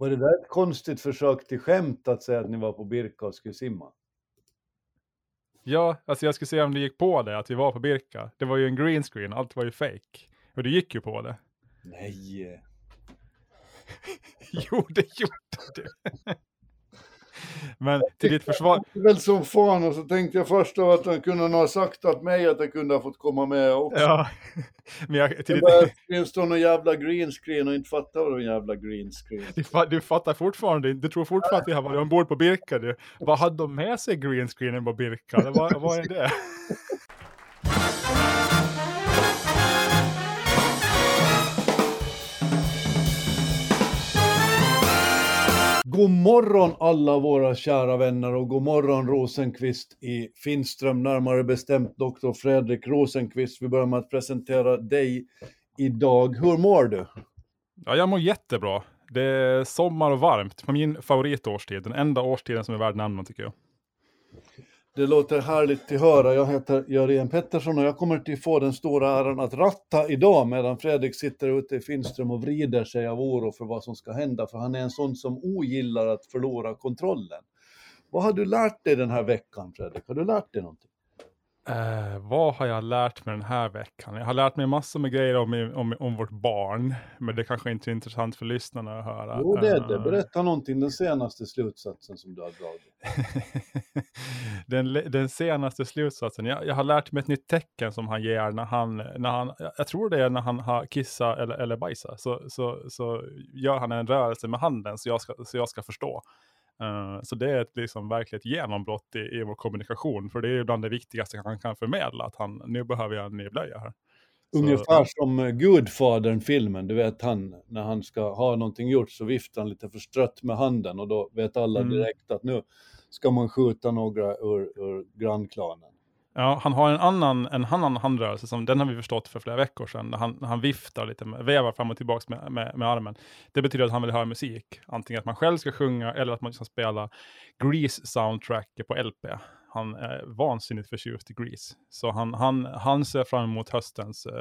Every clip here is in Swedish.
Var det där ett konstigt försök till skämt att säga att ni var på Birka och skulle simma? Ja, alltså jag skulle se om det gick på det, att vi var på Birka. Det var ju en green screen, allt var ju fake. Och det gick ju på det. Nej. jo, det gjorde det. Men till ditt försvar. Är väl som fan och så tänkte jag först då att han kunde ha sagt åt mig att jag kunde ha fått komma med också. Ja. Men jag, till Det ditt, står någon jävla green screen och inte fattar vad en jävla green screen. du, du fattar fortfarande du tror fortfarande att vi har varit ombord på Birka du. Vad hade de med sig green screenen på Birka? Vad, vad är det? God morgon alla våra kära vänner och god morgon Rosenqvist i Finström, närmare bestämt doktor Fredrik Rosenqvist. Vi börjar med att presentera dig idag. Hur mår du? Ja, jag mår jättebra. Det är sommar och varmt, på min favoritårstid. Den enda årstiden som är värd namnet tycker jag. Det låter härligt att höra. Jag heter Jörgen Pettersson och jag kommer att få den stora äran att ratta idag medan Fredrik sitter ute i Finström och vrider sig av oro för vad som ska hända, för han är en sån som ogillar att förlora kontrollen. Vad har du lärt dig den här veckan, Fredrik? Har du lärt dig någonting? Eh, vad har jag lärt mig den här veckan? Jag har lärt mig massor med grejer om, om, om vårt barn, men det kanske inte är intressant för lyssnarna att höra. Jo, det är det. Eh, Berätta någonting, den senaste slutsatsen som du har dragit. den, den senaste slutsatsen, jag, jag har lärt mig ett nytt tecken som han ger när han, när han jag tror det är när han har kissa eller, eller bajsa, så, så, så gör han en rörelse med handen så jag ska, så jag ska förstå. Eh, så det är ett liksom verkligen ett genombrott i, i vår kommunikation, för det är bland det viktigaste han kan förmedla, att han, nu behöver jag en ny blöja här. Så- Ungefär som eh, Gudfadern-filmen, du vet han, när han ska ha någonting gjort så viftar han lite förstrött med handen och då vet alla Mm. direkt att nu ska man skjuta några ur, ur grannklanen. Ja, han har en annan, en annan handrörelse, som, den har vi förstått för flera veckor sedan, när han, när han viftar lite, med, vevar fram och tillbaka med, med, med armen. Det betyder att han vill höra musik, antingen att man själv ska sjunga eller att man ska spela Grease-soundtracket på LP. Han är vansinnigt förtjust i Grease. Så han, han, han ser fram emot höstens eh,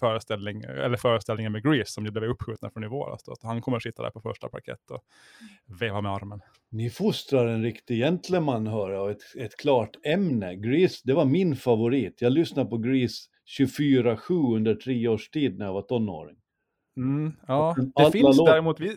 föreställning, eller föreställningen med Grease, som ju blev uppskjutna från i våras. Då. Så Han kommer att sitta där på första parkett och veva med armen. Ni fostrar en riktig gentleman hör jag, och ett, ett klart ämne. Grease, det var min favorit. Jag lyssnade på Grease 24-7 under tre års tid när jag var tonåring. Mm, ja, det alla finns däremot, vi,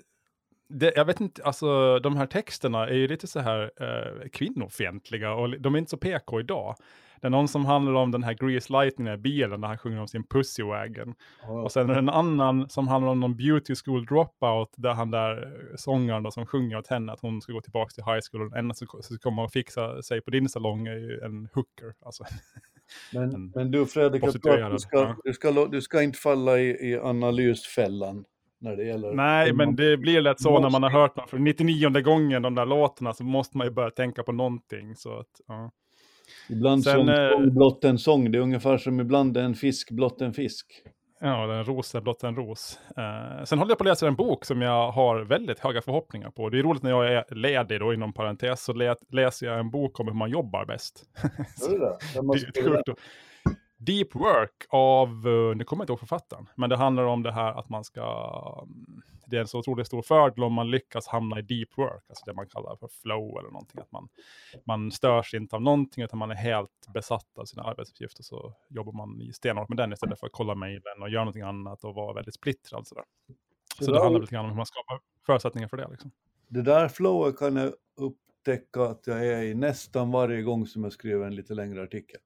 det, jag vet inte, alltså de här texterna är ju lite så här eh, kvinnofientliga och de är inte så PK idag. Det är någon som handlar om den här Grease Lightning i bilen när han sjunger om sin Pussy Wagon. Och sen är det en annan som handlar om någon beauty school dropout där han där eh, sångaren då, som sjunger åt henne att hon ska gå tillbaka till high school och den enda som komma och fixa sig på din salong är ju en hooker. Alltså. Men, En men du Fredrik, jag tror att du ska, du, ska, du ska inte falla i, i analysfällan när det gäller... Nej, men det blir lätt så när man har hört dem för 99 gången de där låtarna så måste man ju börja tänka på någonting. Så att, ja. Ibland Sen, eh, sång blott en sång, det är ungefär som ibland en fisk blott en fisk. Ja, den ros är blott en ros. Eh, sen håller jag på att läsa en bok som jag har väldigt höga förhoppningar på. Det är roligt när jag är ledig då, inom parentes, så lä läser jag en bok om hur man jobbar bäst. Det? Det måste är sjukt. Deep Work av, eh, nu kommer jag inte ihåg författaren, men det handlar om det här att man ska, mm, det är en så otroligt stor fördel om man lyckas hamna i deep work, alltså det man kallar för flow eller någonting, att man, man störs inte av någonting utan man är helt besatt av sina arbetsuppgifter så jobbar man i stenhårt med den istället för att kolla mejlen och göra någonting annat och vara väldigt splittrad sådär. Så Det det handlar lite grann om hur man skapar förutsättningar för det liksom. Det där flowet kan jag upptäcka att jag är i nästan varje gång som jag skriver en lite längre artikel.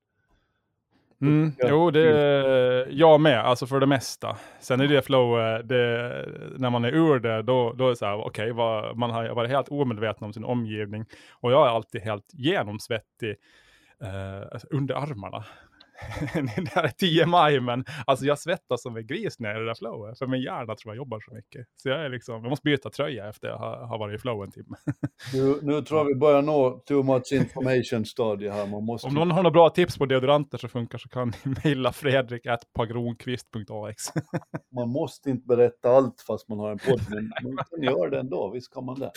Mm, jo, det jag med, alltså för det mesta. Sen är det flow, eh, det, när man är ur det, då, då är det så här, okej, vad- man har varit helt omedveten om sin omgivning. Och jag är alltid helt genomsvettig eh, alltså under armarna. det här är 10 maj, men alltså jag svettas som en gris när jag är i det där flowet. För min hjärna tror jag jobbar så mycket. Så jag är liksom, jag måste byta tröja efter jag har, har varit i flow en timme. Nu, nu tror jag vi börjar nå too much information stadie här. Man måste... Om någon har några bra tips på deodoranter som funkar så kan ni mejla fredrik.pagronqvist.ax. Man måste inte berätta allt fast man har en podd, men man kan göra det ändå, visst kan man det.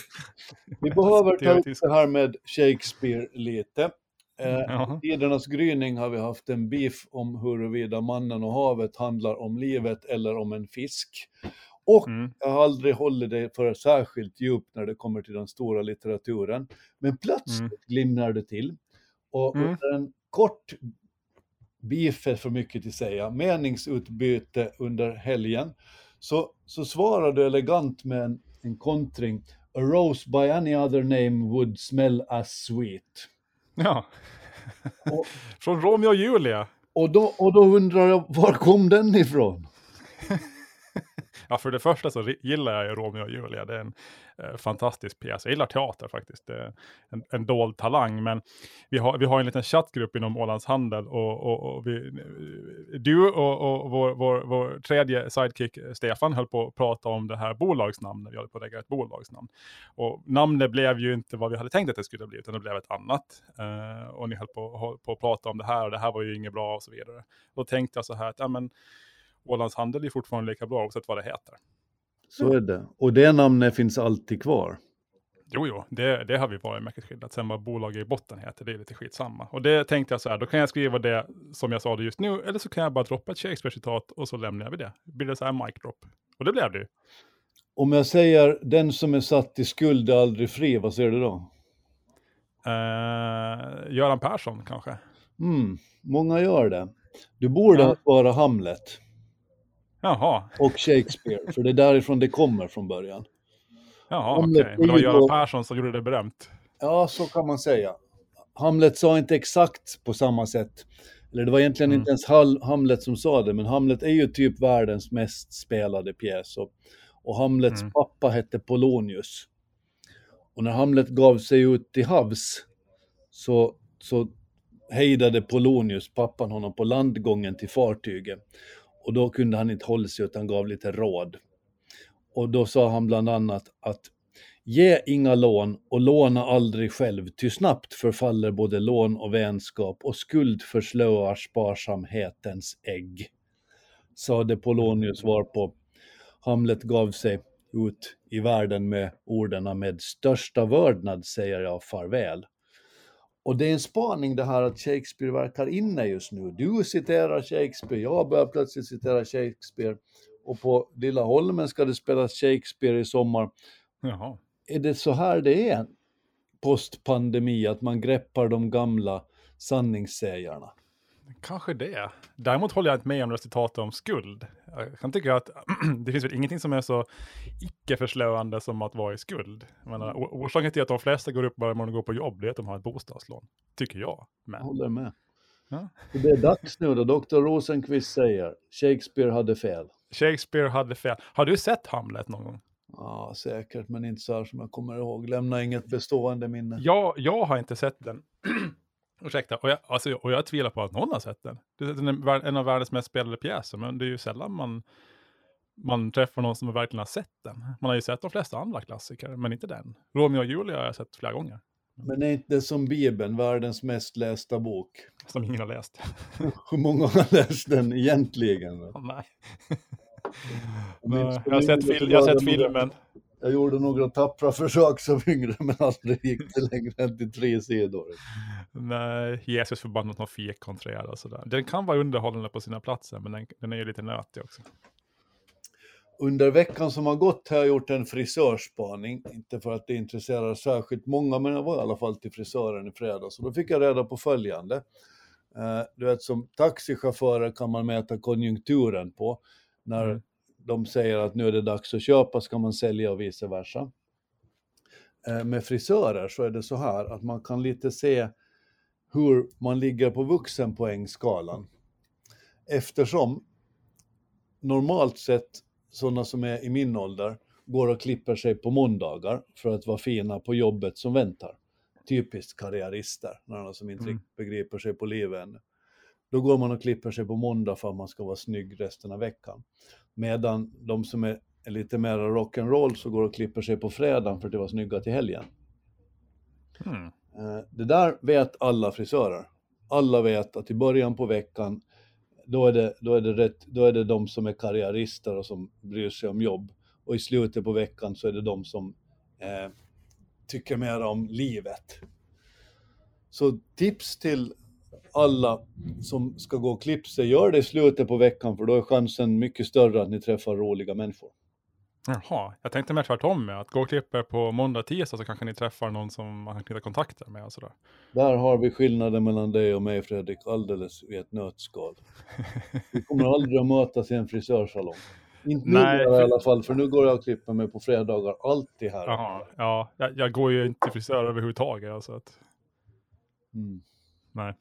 Vi behöver ta upp det här med Shakespeare lite. Eh, tidernas gryning har vi haft en beef om huruvida mannen och havet handlar om livet eller om en fisk. Och Mm. jag har aldrig hållit det för särskilt djupt när det kommer till den stora litteraturen. Men plötsligt Mm. glimnar det till. Och Mm. under en kort beef är för mycket att säga, meningsutbyte under helgen, så, så svarar du elegant med en, en kontring. A rose by any other name would smell as sweet. Ja. Och- Från Romeo och Julia. Och då, och då undrar jag, var kom den ifrån? Ja, för det första så gillar jag ju Romeo och Julia. Det är en eh, fantastisk pjäs. Jag gillar teater faktiskt. Det är en, en dold talang. Men vi har, vi har en liten chattgrupp inom Ålands Handel och, och, och vi, du och, och vår, vår, vår tredje sidekick Stefan höll på att prata om det här bolagsnamnet. Vi höll på att lägga ett bolagsnamn. Och namnet blev ju inte vad vi hade tänkt att det skulle bli, utan det blev ett annat. Eh, och ni höll på, höll på att prata om det här och det här var ju inget bra och så vidare. Då tänkte jag så här att, ja men Ålands Handel är fortfarande lika bra oavsett vad det heter. Så är det. Och det namnet finns alltid kvar. Jo, jo, det, det har vi varit mycket skildat. Sen vad bolaget i botten heter, det är lite skitsamma. Och det tänkte jag så här, då kan jag skriva det som jag sa det just nu, eller så kan jag bara droppa ett Shakespeare-citat och så lämnar vi det. Blir det så här mic drop? Och det blev det ju. Om jag säger den som är satt i skuld är aldrig fri, vad säger du då? Uh, Göran Persson kanske? Mm, många gör det. Du borde Ja. vara Hamlet Jaha, och Shakespeare, för det är därifrån det kommer från början. jaha, okej. det Men det var Göran Persson som gjorde det berömt. Ja, så kan man säga. Hamlet sa inte exakt på samma sätt. Eller det var egentligen Mm. inte ens Hamlet som sa det, men Hamlet är ju typ världens mest spelade pjäs. Och, och Hamlets Mm. pappa hette Polonius. Och när Hamlet gav sig ut till havs så, så hejdade Polonius, pappan, honom på landgången till fartyget. Och då kunde han inte hålla sig utan gav lite råd. Och då sa han bland annat att Ge inga lån och låna aldrig själv, ty snabbt förfaller både lån och vänskap och skuld förslöar sparsamhetens ägg. Sade Polonius varpå Hamlet gav sig ut i världen med orden med största vördnad säger jag farväl. Och det är en spaning det här att Shakespeare verkar inne just nu. Du citerar Shakespeare, jag börjar plötsligt citera Shakespeare. Och på Lilla Holmen ska det spelas Shakespeare i sommar. Jaha. Är det så här det är postpandemi, att man greppar de gamla sanningssägarna? Kanske det. Däremot håller jag inte med om resultatet om skuld. Jag kan tycka att det finns väl ingenting som är så icke-förslöande som att vara i skuld. Jag menar, or- orsaken till att de flesta går upp bara när de går på jobb, det är att de har ett bostadslån. Tycker jag. Jag Men håller med. Ja. Det är dags nu då, Dr. Rosenqvist säger, Shakespeare hade fel. Shakespeare hade fel. Har du sett Hamlet någon gång? Ja, säkert, men inte så här som jag kommer ihåg. Lämna inget bestående minne. Jag, jag har inte sett den. Ursäkta, och jag, alltså, och jag tvivlar på att någon har sett den. Det är en av världens mest spelade pjäser, men det är ju sällan man, man träffar någon som verkligen har sett den. Man har ju sett de flesta andra klassiker, men inte den. Romeo och Julia har jag sett flera gånger, Men är inte som Bibeln, världens mest lästa bok? som ingen har läst. Hur många har läst den egentligen? Minns Nej, jag har sett, fil- jag har sett filmen. Jag gjorde några tappra försök som yngre, men aldrig gick det längre än till tre sidor. Nej, Jesus förbannat någon fikonträd och sådär. Den kan vara underhållande på sina platser, men den, den är ju lite nötig också. Under veckan som har gått har jag gjort en frisörspaning, inte för att det intresserar särskilt många, men jag var i alla fall till frisören i fredags och då fick jag reda på följande. Eh, Du vet, som taxichaufförer kan man mäta konjunkturen på. När Mm. De säger att nu är det dags att köpa ska man sälja och vice versa. Eh, Med frisörer så är det så här att man kan lite se hur man ligger på vuxenpoängskalan. Eftersom normalt sett sådana som är i min ålder går och klipper sig på måndagar för att vara fina på jobbet som väntar. Typiskt karriärister, några som inte Mm. begriper sig på livet ännu. Då går man och klipper sig på måndag för att man ska vara snygg resten av veckan. Medan de som är, lite mer rock'n'roll så går och klipper sig på fredagen för att vara snygga till helgen. Eh, Det där vet alla frisörer. Alla vet att i början på veckan, då är det, då är det, rätt, då är det de som är karriärister och som bryr sig om jobb. Och i slutet på veckan så är det de som eh, tycker mer om livet. Så tips till alla som ska gå och klippa sig, gör det i slutet på veckan för då är chansen mycket större att ni träffar roliga människor. Jaha, jag tänkte mer tvärtom med att gå och klippa på måndag, tisdag så kanske ni träffar någon som man kan knyta kontakter med och sådär. Där har vi skillnaden mellan dig och mig Fredrik, alldeles i ett nötskal. Vi kommer aldrig att mötas i en frisörsalong. Inte nu Nej, i för- alla fall, för nu går jag och klipper mig på fredagar, alltid här. Jaha, ja, jag, jag går ju inte till frisör överhuvudtaget. Alltså att, Mm. Nej.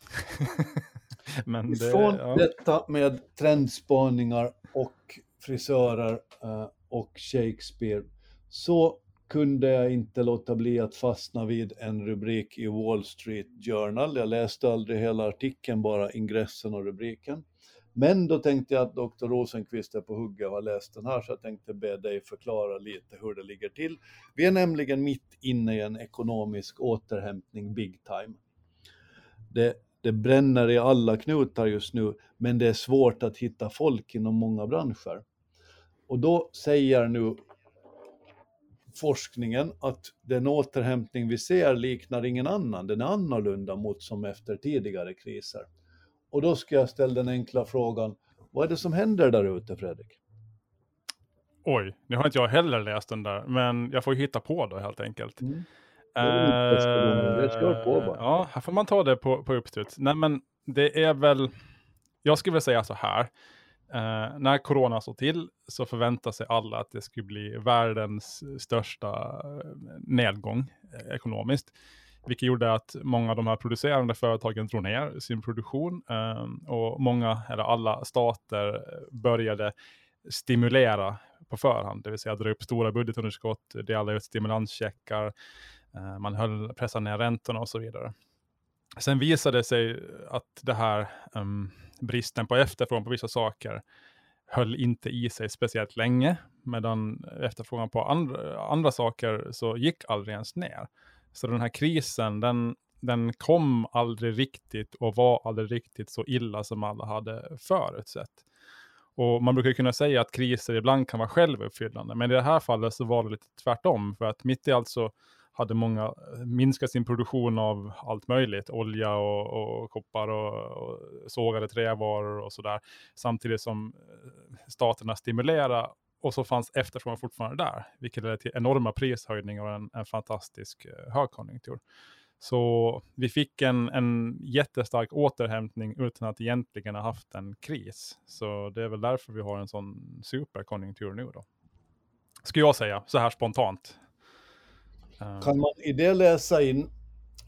Men det, Från ja. detta med trendspaningar och frisörer eh, och Shakespeare så kunde jag inte låta bli att fastna vid en rubrik i Wall Street Journal. Jag läste aldrig hela artikeln, bara ingressen och rubriken. Men då tänkte jag att Dr. Rosenqvist är på hugget och har läst den här, så jag tänkte be dig förklara lite hur det ligger till. Vi är nämligen mitt inne i en ekonomisk återhämtning big time. Det, det bränner i alla knutar just nu, men det är svårt att hitta folk inom många branscher. Och då säger nu forskningen att den återhämtning vi ser liknar ingen annan, den är annorlunda mot som efter tidigare kriser. Och då ska jag ställa den enkla frågan, vad är det som händer där ute Fredrik? Oj, nu har inte jag heller läst den där, men jag får ju hitta på då helt enkelt. Mm. Det kör på bara. Ja, här får man ta det på, på uppstuds. Nej, men det är väl, jag skulle vilja säga så här. Eh, när corona slog till så förväntade sig alla att det skulle bli världens största eh, nedgång eh, ekonomiskt. Vilket gjorde att många av de här producerande företagen drog ner sin produktion eh, och många, eller alla stater började stimulera på förhand, det vill säga dra upp stora budgetunderskott, dela ut stimulanscheckar, eh, Eh, man höll, pressade ner räntorna och så vidare. Sen visade det sig att det här um, bristen på efterfrågan på vissa saker höll inte i sig speciellt länge, medan efterfrågan på andra, andra saker så gick aldrig ens ner. Så den här krisen, den, den kom aldrig riktigt och var aldrig riktigt så illa som alla hade förutsett. Och man brukar kunna säga att kriser ibland kan vara självuppfyllande, men i det här fallet så var det lite tvärtom, för att mitt i allt så hade många minskat sin produktion av allt möjligt, olja och, och koppar och, och sågade trävaror och sådär, samtidigt som eh, staterna stimulerade och så fanns efterfrågan fortfarande där, vilket ledde till enorma prishöjningar och en, en fantastisk eh, högkonjunktur. Så vi fick en, en jättestark återhämtning utan att egentligen ha haft en kris. Så det är väl därför vi har en sån superkonjunktur nu då. Skulle jag säga, så här spontant. Kan man i det läsa in,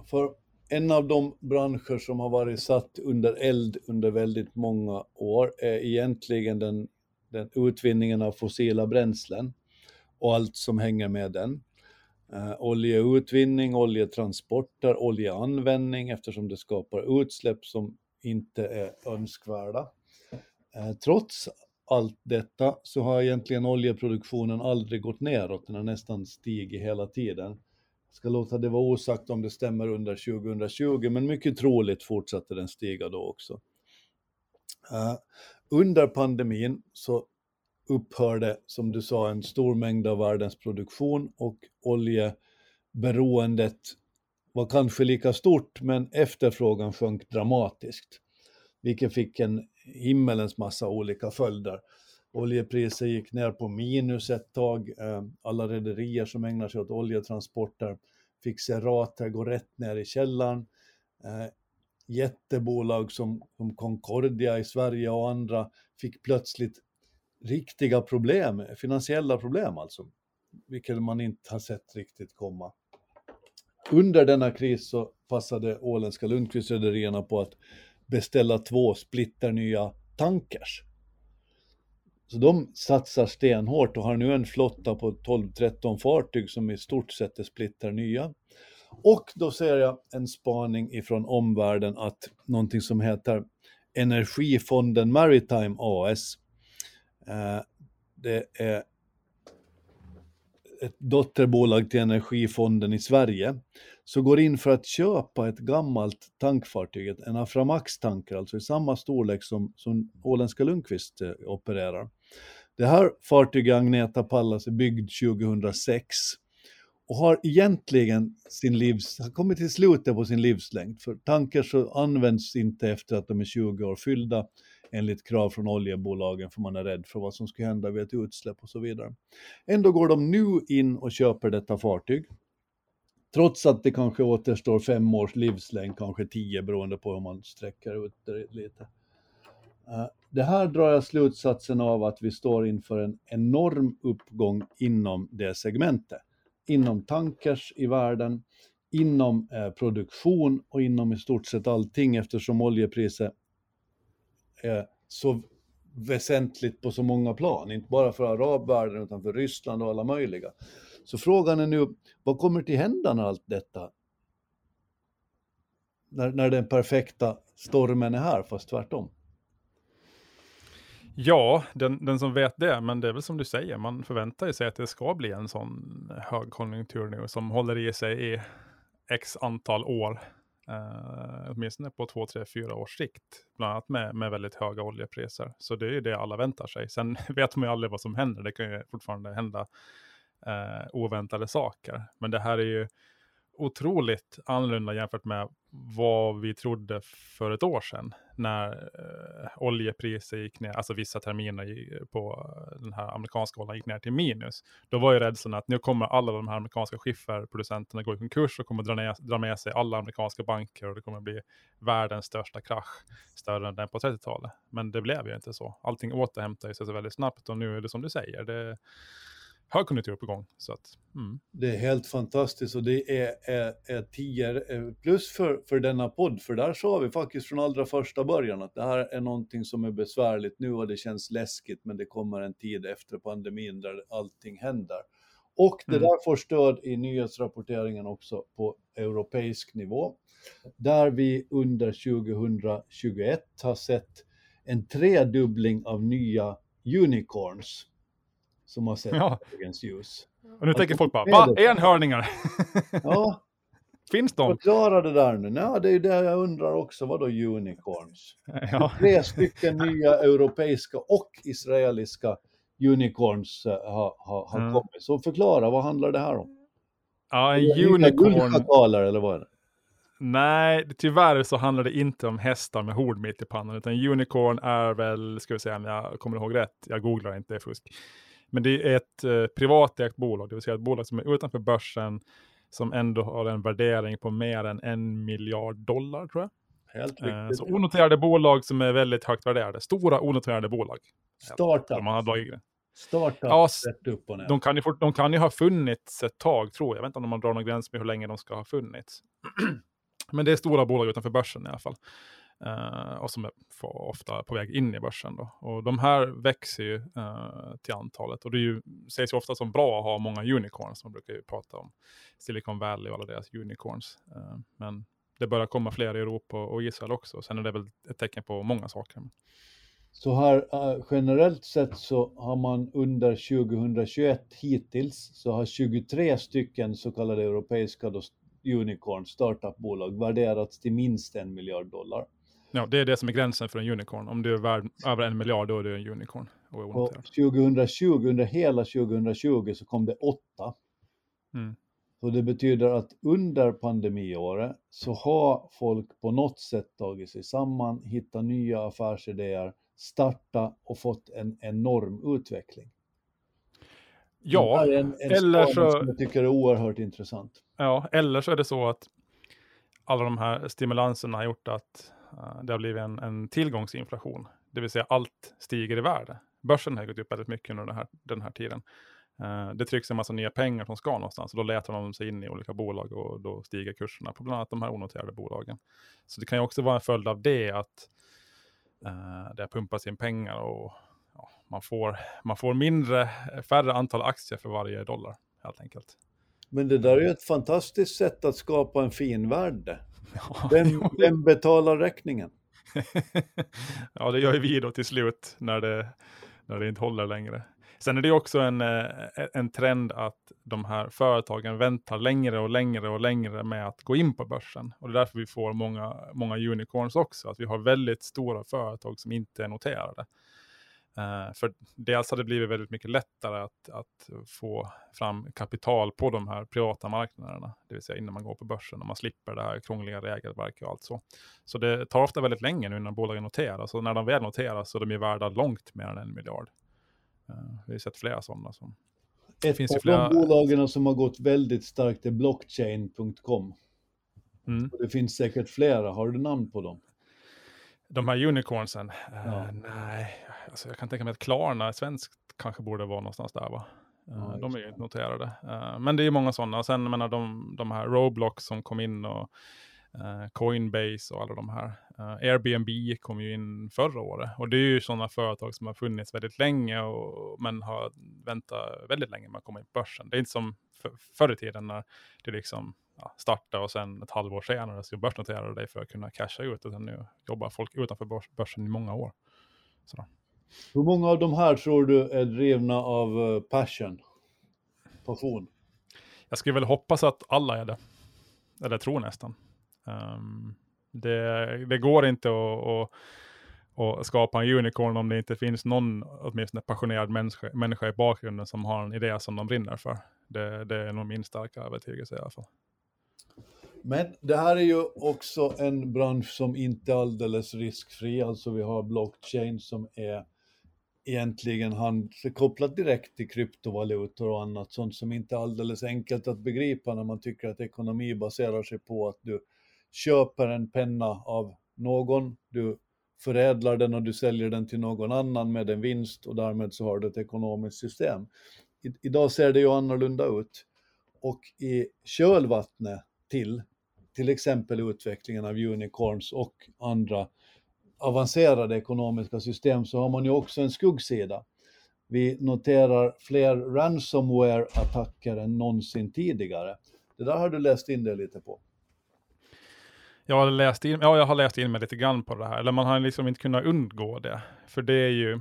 för en av de branscher som har varit satt under eld under väldigt många år är egentligen den, den utvinningen av fossila bränslen och allt som hänger med den. Uh, oljeutvinning, oljetransporter, oljeanvändning eftersom det skapar utsläpp som inte är önskvärda. Uh, trots allt detta så har egentligen oljeproduktionen aldrig gått neråt, den har nästan stigit hela tiden. Jag ska låta det vara osagt om det stämmer under 2020, men mycket troligt fortsatte den stiga då också. Uh, under pandemin så upphörde, som du sa, en stor mängd av världens produktion och oljeberoendet var kanske lika stort, men efterfrågan sjönk dramatiskt, vilket fick en himmelens massa olika följder. Oljepriser gick ner på minus ett tag. Eh, alla rederier som ägnar sig åt oljetransporter fick se rater gå rätt ner i källaren. Eh, jättebolag som, som Concordia i Sverige och andra fick plötsligt riktiga problem, finansiella problem alltså, vilket man inte har sett riktigt komma. Under denna kris så passade åländska Lundqvistrederierna på att beställa två splitternya tankers. Så de satsar stenhårt och har nu en flotta på 12-13 fartyg som i stort sett är splitternya. Och då ser jag en spaning ifrån omvärlden att någonting som heter Energifonden Maritime AS, eh, det är ett dotterbolag till Energifonden i Sverige, så går in för att köpa ett gammalt tankfartyg, en Aframax-tanker, alltså i samma storlek som, som åländska Lundqvist eh, opererar. Det här fartyget Agneta Pallas är byggd 2006 och har egentligen sin livs, har kommit till slutet på sin livslängd. För tankers så används inte efter att de är 20 år fyllda enligt krav från oljebolagen för man är rädd för vad som ska hända vid ett utsläpp och så vidare. Ändå går de nu in och köper detta fartyg. Trots att det kanske återstår fem års livslängd, kanske tio beroende på hur man sträcker ut det lite. Eh, det här drar jag slutsatsen av att vi står inför en enorm uppgång inom det segmentet. Inom tankers i världen, inom eh, produktion och inom i stort sett allting eftersom oljepriset är så väsentligt på så många plan, inte bara för arabvärlden utan för Ryssland och alla möjliga. Så frågan är nu, vad kommer till hända när allt detta, när, när den perfekta stormen är här, fast tvärtom? Ja, den, den som vet det, men det är väl som du säger, man förväntar sig att det ska bli en sån högkonjunktur nu som håller i sig i x antal år. Uh, åtminstone på två, tre, fyra års sikt. Bland annat med, med väldigt höga oljepriser. Så det är ju det alla väntar sig. Sen vet man ju aldrig vad som händer. Det kan ju fortfarande hända uh, oväntade saker. Men det här är ju otroligt annorlunda jämfört med vad vi trodde för ett år sedan när eh, oljepriset gick ner, alltså vissa terminer på den här amerikanska oljan gick ner till minus. Då var ju rädslan att nu kommer alla de här amerikanska skifferproducenterna gå i konkurs och kommer dra, ner, dra med sig alla amerikanska banker och det kommer bli världens största krasch, större än den på 30-talet. Men det blev ju inte så. Allting återhämtade sig så väldigt snabbt och nu är det som du säger, det högkonjunktur på gång. Så att, mm. Det är helt fantastiskt och det är, är, är tio plus för, för denna podd, för där sa vi faktiskt från allra första början att det här är någonting som är besvärligt nu och det känns läskigt, men det kommer en tid efter pandemin där allting händer. Och det mm. där får stöd i nyhetsrapporteringen också på europeisk nivå, där vi under 2021 har sett en tredubbling av nya unicorns som har sett ja. dagens ljus. Och nu tänker folk bara, va? Enhörningar? ja. Finns de? Förklara det där nu. Ja, det är det jag undrar också. Vadå unicorns? Ja. Tre stycken nya europeiska och israeliska unicorns har, har, har mm. kommit. Så förklara, vad handlar det här om? Ja, en unicorn. eller vad är det? Nej, tyvärr så handlar det inte om hästar med horn mitt i pannan, utan unicorn är väl, ska vi säga om jag kommer ihåg rätt, jag googlar inte, det är fusk. Men det är ett eh, privatägt bolag, det vill säga ett bolag som är utanför börsen, som ändå har en värdering på mer än en miljard dollar tror jag. Helt eh, så onoterade bolag som är väldigt högt värderade. Stora onoterade bolag. Startup. Man har dragit Startup ja, rätt upp och ner. De kan, ju, de kan ju ha funnits ett tag tror jag. Jag vet inte om man drar någon gräns med hur länge de ska ha funnits. Men det är stora bolag utanför börsen i alla fall eh, och som är ofta på väg in i börsen. Då. Och de här växer ju eh, till antalet. Och det ju, sägs ju ofta som bra att ha många unicorns. Man brukar ju prata om Silicon Valley och alla deras unicorns. Eh, men det börjar komma fler i Europa och Israel också. Sen är det väl ett tecken på många saker. Så här eh, generellt sett så har man under 2021 hittills så har 23 stycken så kallade europeiska då, unicorn startupbolag värderats till minst en miljard dollar. Ja, det är det som är gränsen för en unicorn. Om du är värd över en miljard, då är du en unicorn. Och, och 2020, under hela 2020 så kom det åtta. Mm. Så det betyder att under pandemiåret så har folk på något sätt tagit sig samman, hittat nya affärsidéer, starta och fått en enorm utveckling. Ja, en, en eller så... som jag tycker är oerhört intressant. Ja, eller så är det så att alla de här stimulanserna har gjort att Eh, det har blivit en, en tillgångsinflation, det vill säga allt stiger i värde. Börsen har gått upp väldigt mycket under den här, den här tiden. Eh, det trycks en massa nya pengar som ska någonstans och då letar de sig in i olika bolag och då stiger kurserna på bland annat de här onoterade bolagen. Så det kan ju också vara en följd av det att det det pumpas in pengar och ja, man, får, man får mindre, färre antal aktier för varje dollar helt enkelt. Men det där är ju ett fantastiskt sätt att skapa en fin värld vem, vem betalar räkningen? ja, det gör ju vi då till slut när det, när det inte håller längre. Sen är det också en, eh, en trend att de här företagen väntar längre och längre och längre med att gå in på börsen. Och det är därför vi får många, många unicorns också, att vi har väldigt stora företag som inte är noterade. Uh, för dels har det blivit väldigt mycket lättare att, att få fram kapital på de här privata marknaderna, det vill säga innan man går på börsen och man slipper det här krångliga regelverket och allt så. Så det tar ofta väldigt länge nu när bolagen noteras och när de väl noteras så är de ju värda långt mer än en miljard. Uh, vi har sett flera sådana. Som... Ett finns av flera... de bolagen som har gått väldigt starkt är blockchain.com. Mm. Det finns säkert flera, har du namn på dem? De här unicornsen? Ja. Uh, nej, alltså jag kan tänka mig att Klarna, svenskt, kanske borde vara någonstans där va? Uh, ja, de är ju inte noterade. Uh, men det är många sådana. Sen menar de, de här Roblox som kom in och Coinbase och alla de här. Airbnb kom ju in förra året. Och det är ju sådana företag som har funnits väldigt länge och, men har väntat väldigt länge med att komma in på börsen. Det är inte som för, förr i tiden när det liksom ja, starta och sen ett halvår senare så börsnoterar dig för att kunna casha ut. Utan nu jobbar folk utanför börsen i många år. Sådär. Hur många av de här tror du är drivna av uh, passion? Passion? Jag skulle väl hoppas att alla är det. Eller tror nästan. Um, det, det, går inte att, att, att, skapa en unicorn om det inte finns någon åtminstone passionerad människa, människa i bakgrunden som har en idé som de brinner för. Det, det är nog min starka övertygelse i alla fall. Men det här är ju också en bransch som inte är alldeles riskfri. Alltså vi har blockchain som är egentligen kopplat direkt till kryptovalutor och annat sånt som inte är alldeles enkelt att begripa när man tycker att ekonomi baserar sig på att du köper en penna av någon, du förädlar den och du säljer den till någon annan med en vinst och därmed så har du ett ekonomiskt system. I, idag ser det ju annorlunda ut. Och i kölvattnet till till exempel utvecklingen av unicorns och andra avancerade ekonomiska system så har man ju också en skuggsida. Vi noterar fler ransomware-attacker än någonsin tidigare. Det där har du läst in dig lite på. Jag har, läst in, ja, jag har läst in mig lite grann på det här, eller man har liksom inte kunnat undgå det. För det är ju,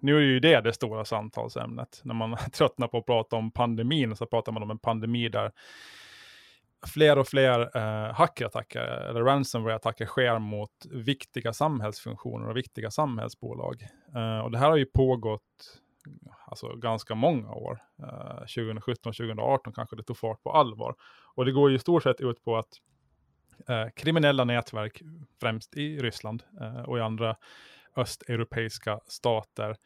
nu är ju det det stora samtalsämnet. När man tröttnar på att prata om pandemin så pratar man om en pandemi där fler och fler eh, hackerattacker eller ransomware-attacker sker mot viktiga samhällsfunktioner och viktiga samhällsbolag. Eh, och det här har ju pågått alltså, ganska många år. Eh, 2017, 2018 kanske det tog fart på allvar. Och det går ju i stort sett ut på att eh, kriminella nätverk, främst i Ryssland eh, och i andra östeuropeiska stater,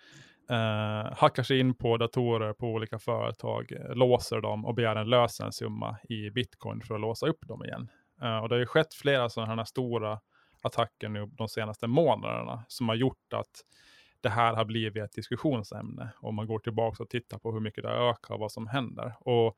eh, hackar sig in på datorer på olika företag, eh, låser dem och begär en lösensumma i bitcoin för att låsa upp dem igen. Eh, och det har ju skett flera sådana här stora attacker nu de senaste månaderna som har gjort att det här har blivit ett diskussionsämne. Om man går tillbaka och tittar på hur mycket det ökar och vad som händer. Och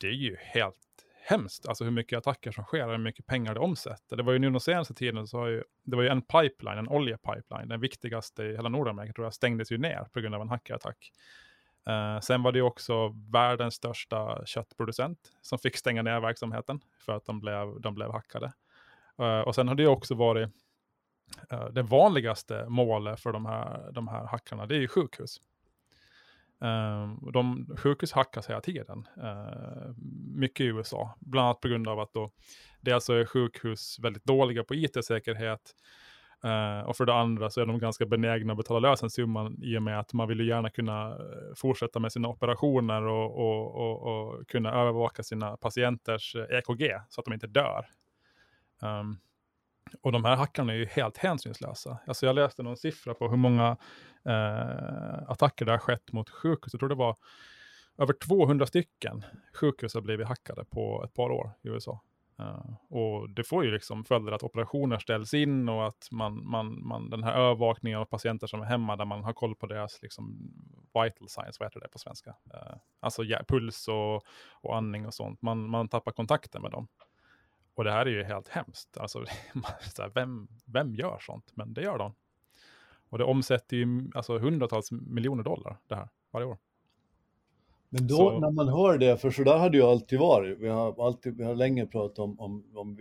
det är ju helt hemskt, alltså hur mycket attacker som sker och hur mycket pengar det omsätter. Det var ju nu den senaste tiden så har ju, det var ju en pipeline, en oljepipeline, den viktigaste i hela Nordamerika tror jag, stängdes ju ner på grund av en hackerattack. Uh, sen var det ju också världens största köttproducent som fick stänga ner verksamheten för att de blev, de blev hackade. Uh, och sen har det ju också varit uh, det vanligaste målet för de här, de här hackarna, det är ju sjukhus. Uh, de sjukhus hackas hela tiden, uh, mycket i USA, bland annat på grund av att då dels är sjukhus väldigt dåliga på it-säkerhet uh, och för det andra så är de ganska benägna att betala lösensumman i och med att man vill ju gärna kunna eh, fortsätta med sina operationer och, och, och, och kunna övervaka sina patienters EKG så att de inte dör. Um, och de här hackarna är ju helt hänsynslösa. Alltså jag läste någon siffra på hur många eh, attacker det har skett mot sjukhus. Jag tror det var över 200 stycken sjukhus har blivit hackade på ett par år i USA. Uh, eh, och det får ju liksom följder att operationer ställs in och att man, man, man, den här övervakningen av patienter som är hemma där man har koll på deras liksom, vital signs, vad heter det på svenska? Uh, alltså ja, puls och, och andning och sånt. Man, man tappar kontakten med dem. Och det här är ju helt hemskt. Alltså, vem, vem gör sånt? Men det gör de. Och det omsätter ju alltså, hundratals miljoner dollar det här varje år. Men då så... när man hör det, för så där har det ju alltid varit. Vi har, alltid, vi har länge pratat om, om, om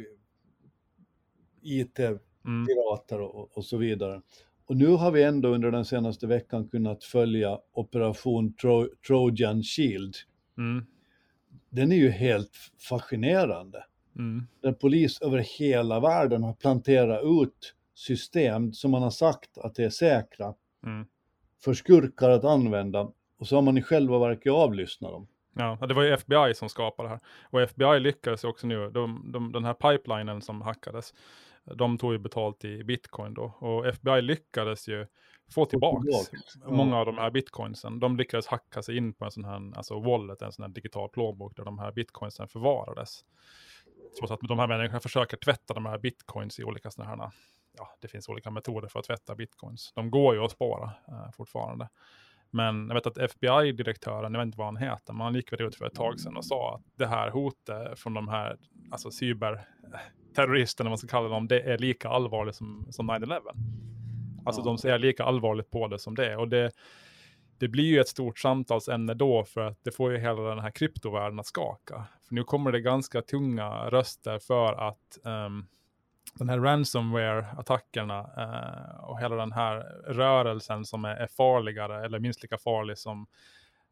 IT-pirater mm. och, och, så vidare. Och nu har vi ändå under den senaste veckan kunnat följa operation Tro Trojan Shield. Mm. Den är ju helt fascinerande. Mm. Där polis över hela världen har planterat ut system som man har sagt att det är säkra Mm. för skurkar att använda och så har man i själva verket avlyssnat dem. Ja, det var ju FBI som skapade det här. Och FBI lyckades ju också nu, de, de, den här pipelinen som hackades, de tog ju betalt i bitcoin då. Och FBI lyckades ju få tillbaks ja. många av de här bitcoinsen. De lyckades hacka sig in på en sån här, alltså wallet, en sån här digital plånbok där de här bitcoinsen förvarades. Trots att de här människorna försöker tvätta de här bitcoins i olika såna här, ja, det finns olika metoder för att tvätta bitcoins. De går ju att spåra eh, fortfarande. Men jag vet att FBI-direktören, jag vet inte vad han heter, men han gick väl ut för ett tag sedan och sa att det här hotet från de här alltså cyberterroristerna, vad man ska kalla dem, det är lika allvarligt som, som 9-11. Alltså Ja. de ser lika allvarligt på det som det är. Och det, det blir ju ett stort samtalsämne då för att det får ju hela den här kryptovärlden att skaka. För nu kommer det ganska tunga röster för att um, den här ransomware-attackerna uh, och hela den här rörelsen som är, är farligare eller minst lika farlig som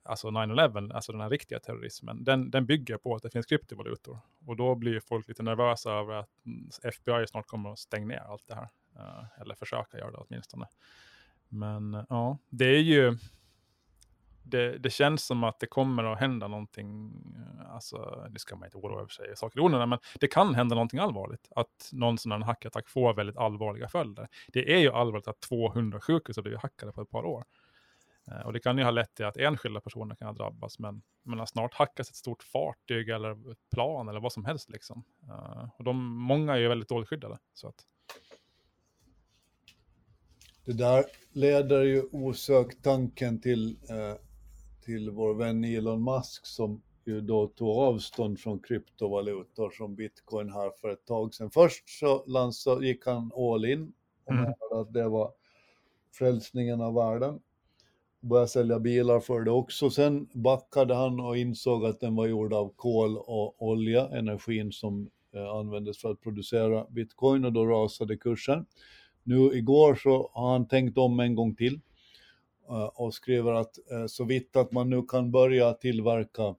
alltså 9-11, alltså den här riktiga terrorismen, den, den bygger på att det finns kryptovalutor. Och då blir folk lite nervösa över att mm, FBI snart kommer att stänga ner allt det här. Uh, eller försöka göra det åtminstone. Men ja, ja, det är ju, det, det känns som att det kommer att hända någonting, eh, alltså det ska man inte oroa över sig saker i onödan, men det kan hända någonting allvarligt. Att någon sån här hackattack får väldigt allvarliga följder. Det är ju allvarligt att 200 sjukhus har blivit hackade på ett par år. Eh, och det kan ju ha lett till att enskilda personer kan ha drabbats, men, men snart hackas ett stort fartyg eller ett plan eller vad som helst. Liksom. Eh, och de, många är ju väldigt dåligt skyddade. Så att, Det där leder ju osökt tanken till, eh, till vår vän Elon Musk som ju då tog avstånd från kryptovalutor som bitcoin här för ett tag sedan. Först så lansa, gick han all in och Mm. menade att det var frälsningen av världen. Började sälja bilar för det också. Sen backade han och insåg att den var gjord av kol och olja, energin som eh, användes för att producera bitcoin och då rasade kursen. Nu igår så har han tänkt om en gång till och skriver att eh, så vitt att man nu kan börja tillverka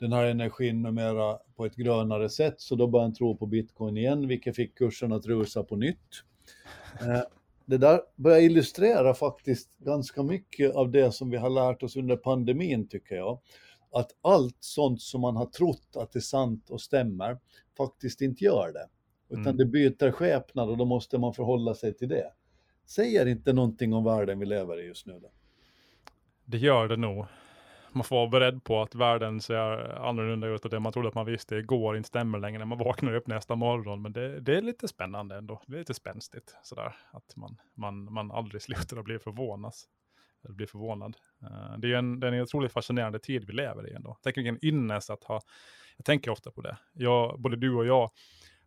den här energin med mera på ett grönare sätt så då börjar han tro på bitcoin igen vilket fick kursen att rusa på nytt. Eh, Det där börjar illustrera faktiskt ganska mycket av det som vi har lärt oss under pandemin tycker jag. Att allt sånt som man har trott att är sant och stämmer faktiskt inte gör det. Utan Mm. det byter skepnad och då måste man förhålla sig till det. Säger inte någonting om världen vi lever i just nu då? Det gör det nog. Man får vara beredd på att världen ser annorlunda ut och det man trodde att man visste igår inte stämmer längre när man vaknar upp nästa morgon. Men det, det är lite spännande ändå. Det är lite spänstigt sådär. Att man, man, man aldrig slutar att bli förvånas. Eller bli förvånad. Eh, det är ju en, det är en otroligt fascinerande tid vi lever i ändå. Tänk vilken ynnest att ha, jag tänker ofta på det. Jag, både du och jag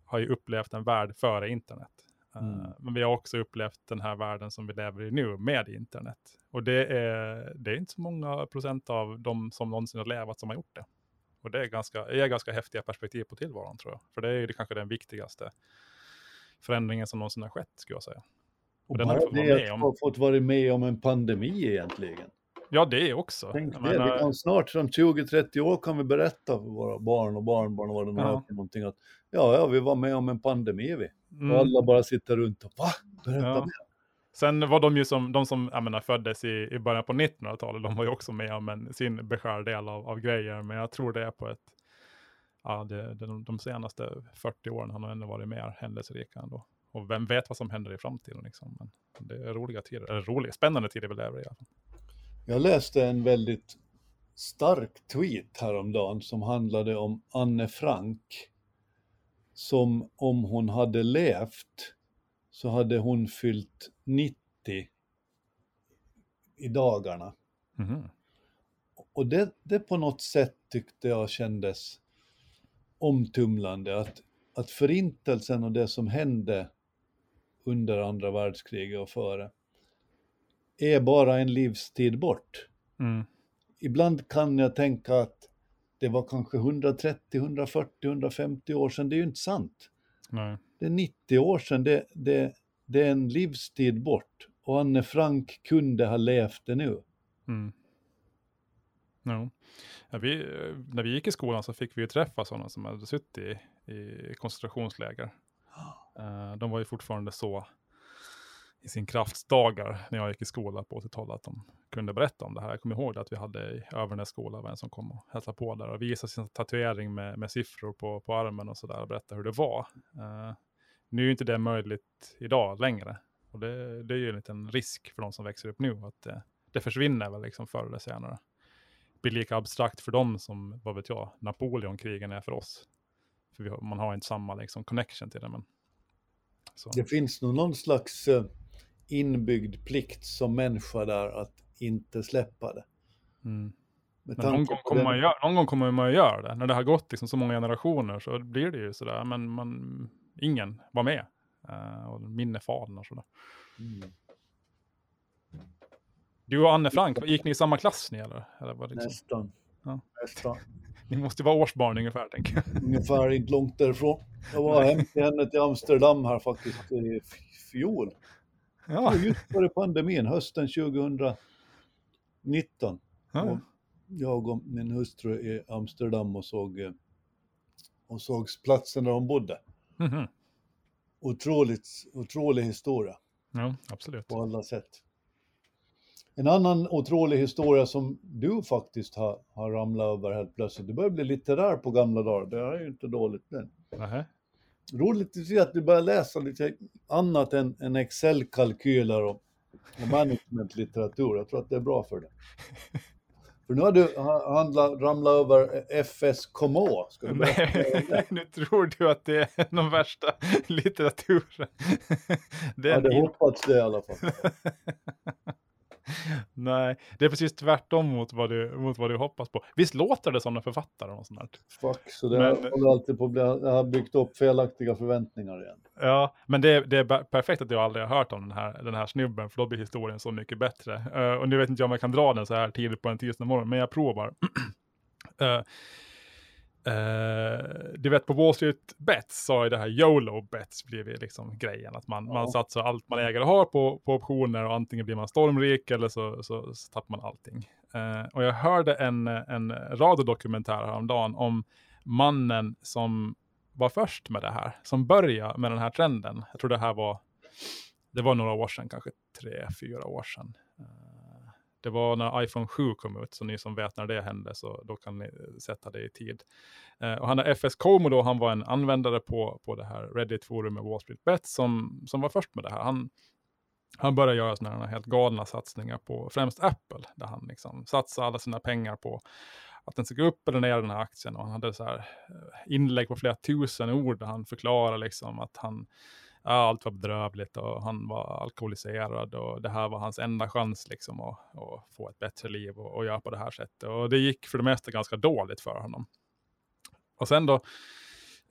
har ju upplevt en värld före internet. Eh, Mm. Men vi har också upplevt den här världen som vi lever i nu med internet. Och det är, det är inte så många procent av de som någonsin har levat som har gjort det. Och det är ganska, är ganska häftiga perspektiv på tillvaron tror jag. För det är ju det kanske den viktigaste förändringen som någonsin har skett, skulle jag säga. Och den har bara det med att om. ha fått vara med om en pandemi egentligen. Ja, det är också. Tänk Jag det, menar, snart, om 20-30 år kan vi berätta för våra barn och barnbarn och vad det nu Ja. är för någonting. Att, ja, ja, vi var med om en pandemi vi. Mm. Och alla bara sitter runt och va? Berätta Ja. mer. Sen var de ju som, de som jag menar, föddes i, i början på 1900-talet, de var ju också med om en, sin beskärd del av, av grejer, men jag tror det är på ett, ja, det, de, de senaste 40 åren har nog ändå varit mer händelserika ändå. Och vem vet vad som händer i framtiden liksom. Men det är roliga tider, eller roliga, spännande tider vi lever i alla fall. Jag läste en väldigt stark tweet häromdagen som handlade om Anne Frank. Som om hon hade levt så hade hon fyllt 90 i dagarna. Mhm. Och det, det på något sätt tyckte jag kändes omtumlande. Att, att förintelsen och det som hände under andra världskriget och före är bara en livstid bort. Mm. Ibland kan jag tänka att det var kanske 130, 140, 150 år sedan. Det är ju inte sant. Nej. Det är 90 år sedan. Det, det, det är en livstid bort. Och Anne Frank kunde ha levt det nu. Mm. Ja. Ja, vi, när vi gick i skolan så fick vi ju träffa sådana som hade suttit i, i koncentrationsläger. Eh, de var ju fortfarande så, i sin kraftsdagar när jag gick i skolan på 80-talet att de kunde berätta om det här. Jag kommer ihåg att vi hade i Övernäs skola en som kom och hälsade på där och visade sin tatuering med, med siffror på, på armen och sådär och berättade hur det var. Uh, nu är inte det möjligt idag längre. Och det, det är ju en liten risk för de som växer upp nu att det, det försvinner väl liksom förr eller senare. Det blir lika abstrakt för dem som, vad vet jag, Napoleonkrigen är för oss. För har, man har inte samma liksom, connection till det. Men, så. Det finns nog någon slags uh, inbyggd plikt som människa där att inte släppa det. Mm. någon, gång kommer man gör, någon gång kommer man göra det. När det har gått liksom så många generationer så blir det ju sådär. Men man, ingen var med. Uh, och minnefalen och sådär. Mm. Du och Anne Frank, gick ni i samma klass ni eller? eller var det liksom? Nästan. Ja. Nästan. Ni måste vara årsbarn ungefär, tänker jag. Ungefär, inte långt därifrån. Jag var hem till henne till Amsterdam här faktiskt i fjol. Ja. Just före pandemin, hösten 2019. Ja. Och jag och min hustru i Amsterdam och såg, eh, och såg platsen där de bodde. Mm -hmm. Otroligt, otrolig historia. Ja, absolut. På alla sätt. En annan otrolig historia som du faktiskt har, har ramlat över helt plötsligt. Du börjar bli litterär på gamla dagar. Det är ju inte dåligt. Uh Roligt att se att du börjar läsa lite annat än, än Excel-kalkyler och, och managementlitteratur. Jag tror att det är bra för dig. För nu har du handlat, ramlat över. Ska du Nej, nu tror du att det är den värsta litteraturen. Det jag hade hoppats det i alla fall. Nej, det är precis tvärtom mot vad, du, mot vad du hoppas på. Visst låter det som en författare? Och sånt där? Fuck, så det men, håller alltid på att bli, jag har byggt upp felaktiga förväntningar igen. Ja, men det, det är perfekt att jag aldrig har hört om den här, den här snubben, för då blir historien så mycket bättre. Uh, och nu vet inte jag om jag kan dra den så här tidigt på en tisdag morgon, men jag provar. uh, Uh, du vet på Wall Street Bets så har det här YOLO Bets blivit liksom grejen. Att man, ja. man satsar allt man äger och har på, på optioner och antingen blir man stormrik eller så, så, så tappar man allting. Uh, och jag hörde en, en radiodokumentär häromdagen om mannen som var först med det här. Som började med den här trenden. Jag tror det här var, det var några år sedan, kanske tre, fyra år sedan. Uh, det var när iPhone 7 kom ut, så ni som vet när det hände, så då kan ni eh, sätta det i tid. Eh, och han är FS Como då, han var en användare på, på det här Reddit-forumet Wall Street Bet som, som var först med det här. Han, han började göra sådana här helt galna satsningar på främst Apple, där han liksom satsade alla sina pengar på att den ska gå upp eller ner den här aktien. Och han hade så här eh, inlägg på flera tusen ord där han förklarade liksom att han allt var bedrövligt och han var alkoholiserad och det här var hans enda chans liksom att, att få ett bättre liv och, och göra på det här sättet. Och det gick för det mesta ganska dåligt för honom. Och sen då,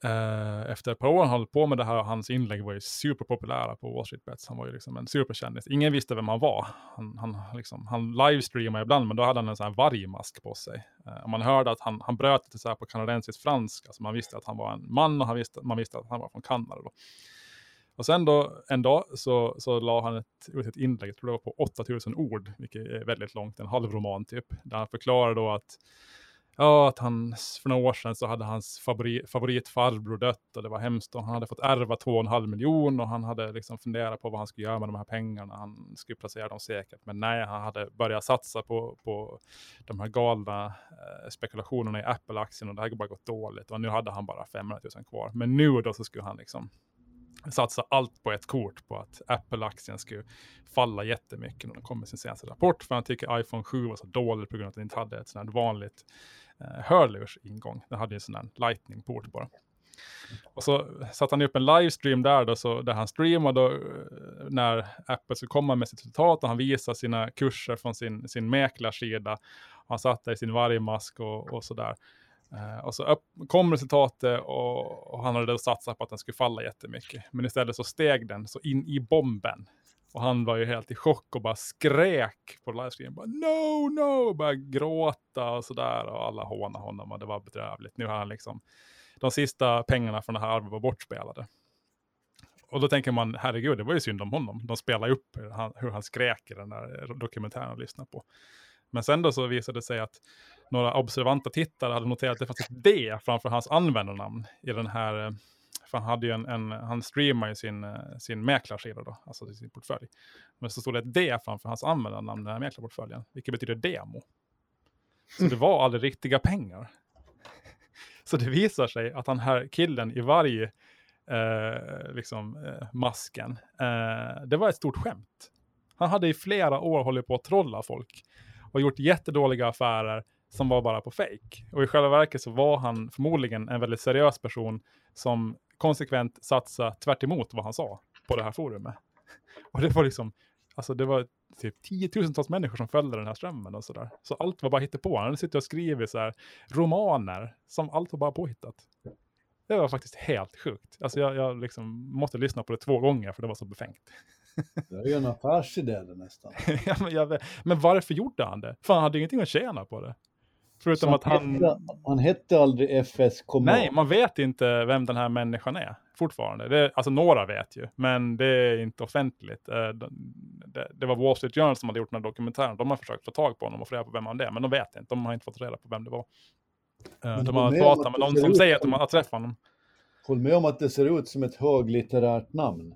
eh, efter ett par år han höll på med det här, hans inlägg var ju superpopulära på Wall Street Bets. Han var ju liksom en superkändis. Ingen visste vem han var. Han, han, liksom, han livestreamade ibland, men då hade han en sån här vargmask på sig. Eh, man hörde att han, han bröt lite så här på kanadensisk franska, så man visste att han var en man och han visste, man visste att han var från Kanada. Då. Och sen då en dag så, så la han ett, ett inlägg, jag tror det var på 8000 ord, vilket är väldigt långt, en halv roman typ, där han förklarar då att Ja, att han för några år sedan så hade hans favorit, favoritfarbror dött och det var hemskt och han hade fått ärva 2,5 miljon och han hade liksom funderat på vad han skulle göra med de här pengarna. Han skulle placera dem säkert, men nej, han hade börjat satsa på, på de här galna eh, spekulationerna i Apple-aktien och det hade bara gått dåligt och nu hade han bara 500 000 kvar. Men nu då så skulle han liksom satsa allt på ett kort på att Apple-aktien skulle falla jättemycket när de kom med sin senaste rapport. För han tycker iPhone 7 var så dåligt på grund av att den inte hade ett sånt här vanligt eh, hörlursingång. Den hade ju en sån här lightning-port bara. Och så satte han upp en livestream där, då, så, där han streamade då, eh, när Apple skulle komma med sitt resultat och han visade sina kurser från sin, sin mäklarsida. Han satt där i sin vargmask och, och sådär. Uh, och så upp, kom resultatet och, och, han hade då satsat på att den skulle falla jättemycket. Men istället så steg den så in i bomben. Och han var ju helt i chock och bara skrek på livestreamen. Bara, no, no! Och började gråta och sådär. Och alla hånade honom och det var bedrövligt. Nu har han liksom, de sista pengarna från det här arvet var bortspelade. Och då tänker man, herregud, det var ju synd om honom. De spelade upp hur han, hur han skrek i den där dokumentären och lyssnade på. Men sen då så visade det sig att några observanta tittare hade noterat att det fanns ett D framför hans användarnamn i den här eh, För han, hade ju en, en, han streamar ju sin, eh, sin mäklarsida då, alltså sin portfölj. Men så stod det ett D framför hans användarnamn, i den här mäklarportföljen, vilket betyder demo. Så det var aldrig riktiga pengar. Så det visar sig att den här killen i varje eh, liksom, eh, masken, eh, det var ett stort skämt. Han hade i flera år hållit på att trolla folk och gjort jättedåliga affärer som var bara på fake. Och i själva verket så var han förmodligen en väldigt seriös person som konsekvent satsade tvärt vad han sa på det här forumet. Och det var liksom, alltså det var typ tiotusentals människor som följde den här strömmen och sådär. Så allt var bara hittepå. Han suttit och skrivit så här romaner som allt var bara påhittat. Det var faktiskt helt sjukt. Alltså jag, jag liksom måste lyssna på det två gånger för det var så befängt. Det är ju en affärsidé det nästan. ja, men, men varför gjorde han det? För han hade ingenting att tjäna på det. Förutom att han... Hette, han hette aldrig FS Command. Nej, man vet inte vem den här människan är fortfarande. Det, alltså några vet ju, men det är inte offentligt. Eh, det, det, var Wall Street Journal som hade gjort den här dokumentären. De har försökt få tag på honom och få reda på vem han är, men de vet inte. De har inte fått reda på vem det var. Eh, de har pratat med någon som säger att de har träffat honom. Håll med om att det ser ut som ett höglitterärt namn.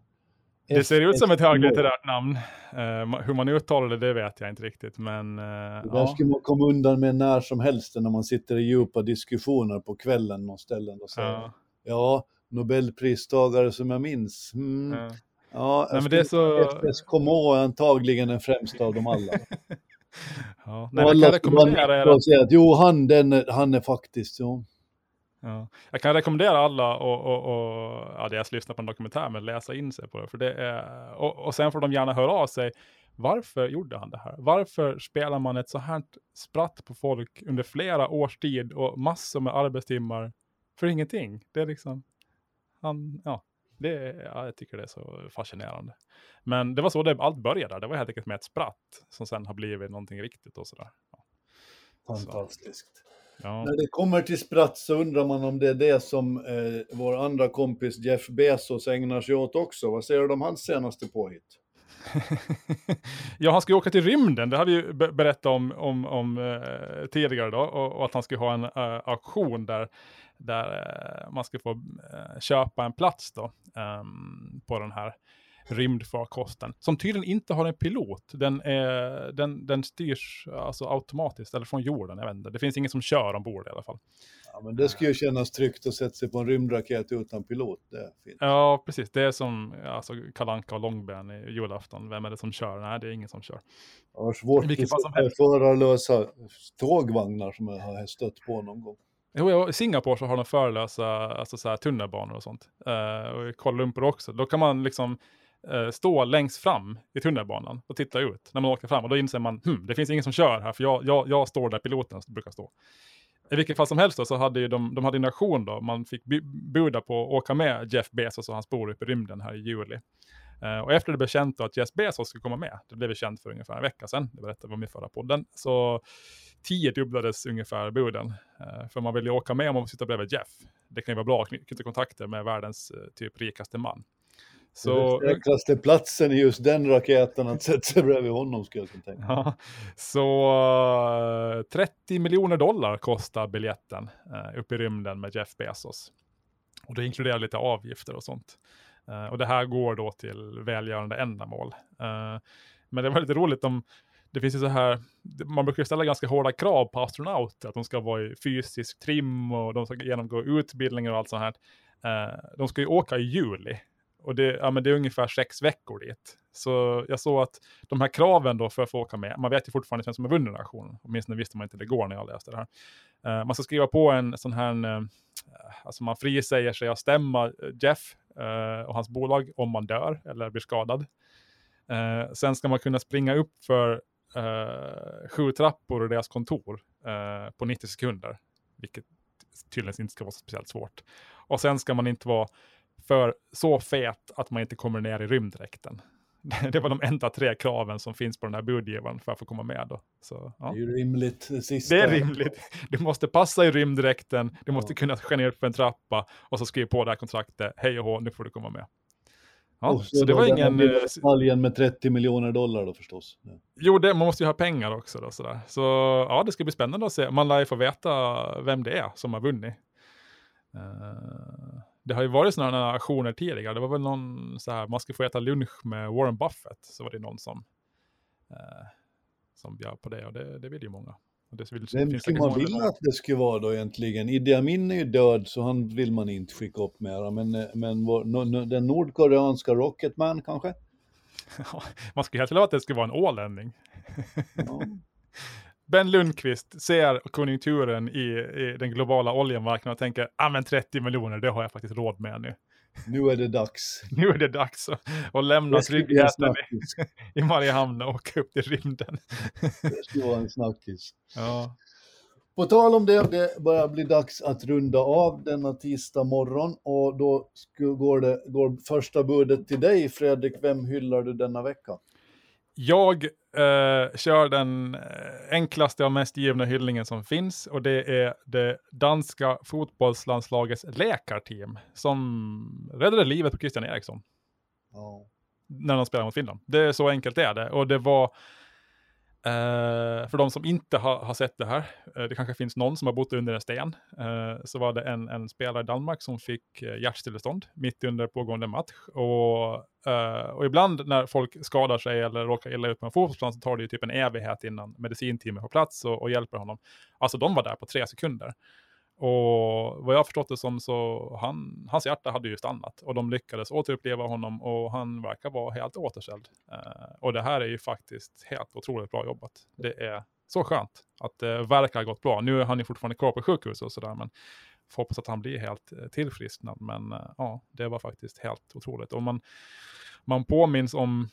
Det ser ut som ett höglitterärt namn. Uh, hur man uttalar det, det vet jag inte riktigt. Men, uh, det där ja. skulle man komma undan med när som helst när man sitter i djupa diskussioner på kvällen någonstans och säger ja. ja, Nobelpristagare som jag minns. Mm. Ja, ja Nej, men det är så... FS Komo är antagligen den främsta av dem alla. ja. Nej, alla rekommendera er att... säga att jo, han, den, han är faktiskt så. Ja. Jag kan rekommendera alla och, och, och ja, dels lyssna på en dokumentär, men läsa in sig på det. För det är, och, och sen får de gärna höra av sig. Varför gjorde han det här? Varför spelar man ett så här spratt på folk under flera års tid och massor med arbetstimmar för ingenting? Det är liksom, han, ja, det, ja, jag tycker det är så fascinerande. Men det var så det allt började, det var helt enkelt med ett spratt som sen har blivit någonting riktigt och sådär. Ja. Fantastiskt. Så. Ja. När det kommer till spratt så undrar man om det är det som eh, vår andra kompis Jeff Bezos ägnar sig åt också. Vad säger du om hans senaste påhitt? ja, han ska ju åka till rymden, det har vi ju berättat om, om, om eh, tidigare då, och, och, att han ska ha en uh, auktion där, där uh, man ska få uh, köpa en plats då um, på den här rymdfarkosten, som tydligen inte har en pilot. Den, är, den, den styrs alltså automatiskt, eller från jorden, jag vet inte. Det finns ingen som kör ombord i alla fall. Ja, men det skulle ju kännas tryggt att sätta sig på en rymdraket utan pilot. Det är fint. Ja, precis. Det är som alltså, Kalanka och Långben i julafton. Vem är det som kör? Nej, det är ingen som kör. Jag har svårt att förarlösa tågvagnar som jag har stött på någon gång. Jo, I Singapore så har de förelösa alltså så här, tunnelbanor och sånt. Uh, och i Kuala Lumpur också. Då kan man liksom eh, Eh, stå längst fram i tunnelbanan och titta ut när man åker fram. Och då inser man, hm, det finns ingen som kör här, för jag, jag, jag står där piloten brukar stå. I vilket fall som helst då, så hade ju de, de hade en auktion då, man fick buda på att åka med Jeff Bezos och hans bror upp i rymden här i juli. Uh, och efter det blev känt då att Jeff Bezos skulle komma med, det blev känt för ungefär en vecka sedan, det berättade vi om i förra podden, så tiodubblades ungefär buden. Uh, för man vill ju åka med om man vill sitta bredvid Jeff. Det kan ju vara bra att knyta kontakter med världens uh, typ rikaste man. Så, det säkraste platsen i just den raketen att sätta sig bredvid honom skulle jag tänka. Ja, så uh, eh, 30 miljoner dollar kostar biljetten uh, upp i rymden med Jeff Bezos. Och det inkluderar lite avgifter och sånt. Uh, och det här går då till välgörande ändamål. Men det var lite roligt om det finns ju så här, man brukar ställa ganska hårda krav på astronauter, att de ska vara i fysisk trim och de ska genomgå utbildningar och allt sånt här. De ska ju åka i juli och det, ja, men det är ungefär sex veckor dit. Så jag såg att de här kraven då för att få åka med, man vet ju fortfarande vem som har vunnit aktionen, Åtminstone visste man inte det igår när jag läste det här. Uh, man ska skriva på en sån här, uh, alltså man frisäger sig att stämma eh, Jeff uh, och hans bolag om man dör eller blir skadad. sen ska man kunna springa upp för sju trappor och deras kontor på 90 sekunder, vilket tydligen inte ska vara så speciellt svårt. Och sen ska man inte vara för så fet att man inte kommer ner i rymddräkten. Det var de enda tre kraven som finns på den här budgivaren för att få komma med. Då. Så, ja. Det är ju rimligt. Det, det är rimligt. Du måste passa i rymddräkten, du måste ja. kunna skena ner för en trappa och så skriva på det här kontraktet. Hej och hå, nu får du komma med. Ja, så, så det var ingen... Eh, med 30 miljoner dollar då förstås. Ja. Jo, det, man måste ju ha pengar också. Då, sådär. Så ja, det ska bli spännande att se. Man lär ju få veta vem det är som har vunnit. Uh, det har ju varit sådana aktioner tidigare. Det var väl någon så här, man ska få äta lunch med Warren Buffett. Så var det någon som, eh, som bjöd på det och det, det vill ju många. Och det vill, Vem skulle man vilja att det skulle vara då egentligen? Idi Amin är ju död så han vill man inte skicka upp mera. Men, eh, men vår, no, no, den nordkoreanska Rocketman kanske? Man skulle helt vilja att det skulle vara en ålänning. Ja. Ben Lundqvist ser konjunkturen i, i den globala oljemarknaden och tänker, ah men 30 miljoner, det har jag faktiskt råd med nu. Nu är det dags. Nu är det dags att, att lämna tryggheten i, i Mariehamn och åka upp till rymden. Det skulle vara en snackis. Ja. På tal om det, det börjar bli dags att runda av denna tisdag morgon och då går, det, går första budet till dig Fredrik. Vem hyllar du denna vecka? Jag eh, kör den eh, enklaste och mest givna hyllningen som finns och det är det danska fotbollslandslagets läkarteam som räddade livet på Christian Eriksson Ja. när de spelade mot Finland. Det är så enkelt är det och det var Uh, för de som inte har, har sett det här, uh, det kanske finns någon som har bott under en sten, uh, så var det en, en spelare i Danmark som fick uh, hjärtstillestånd mitt under pågående match. Och, och ibland när folk skadar sig eller råkar illa ut på en fotbollsplan så tar det ju typ en evighet innan medicinteamet är på plats och, och hjälper honom. Alltså de var där på tre sekunder. Och vad jag har förstått det som så han, hans hjärta hade ju stannat och de lyckades återuppleva honom och han verkar vara helt återställd. Eh, och det här är ju faktiskt helt otroligt bra jobbat. Det är så skönt att det verkar ha gått bra. Nu är han ju fortfarande kvar på sjukhus och sådär, men får hoppas att han blir helt eh, tillfrisknad. Men eh, ja, det var faktiskt helt otroligt. Och man, man påminns om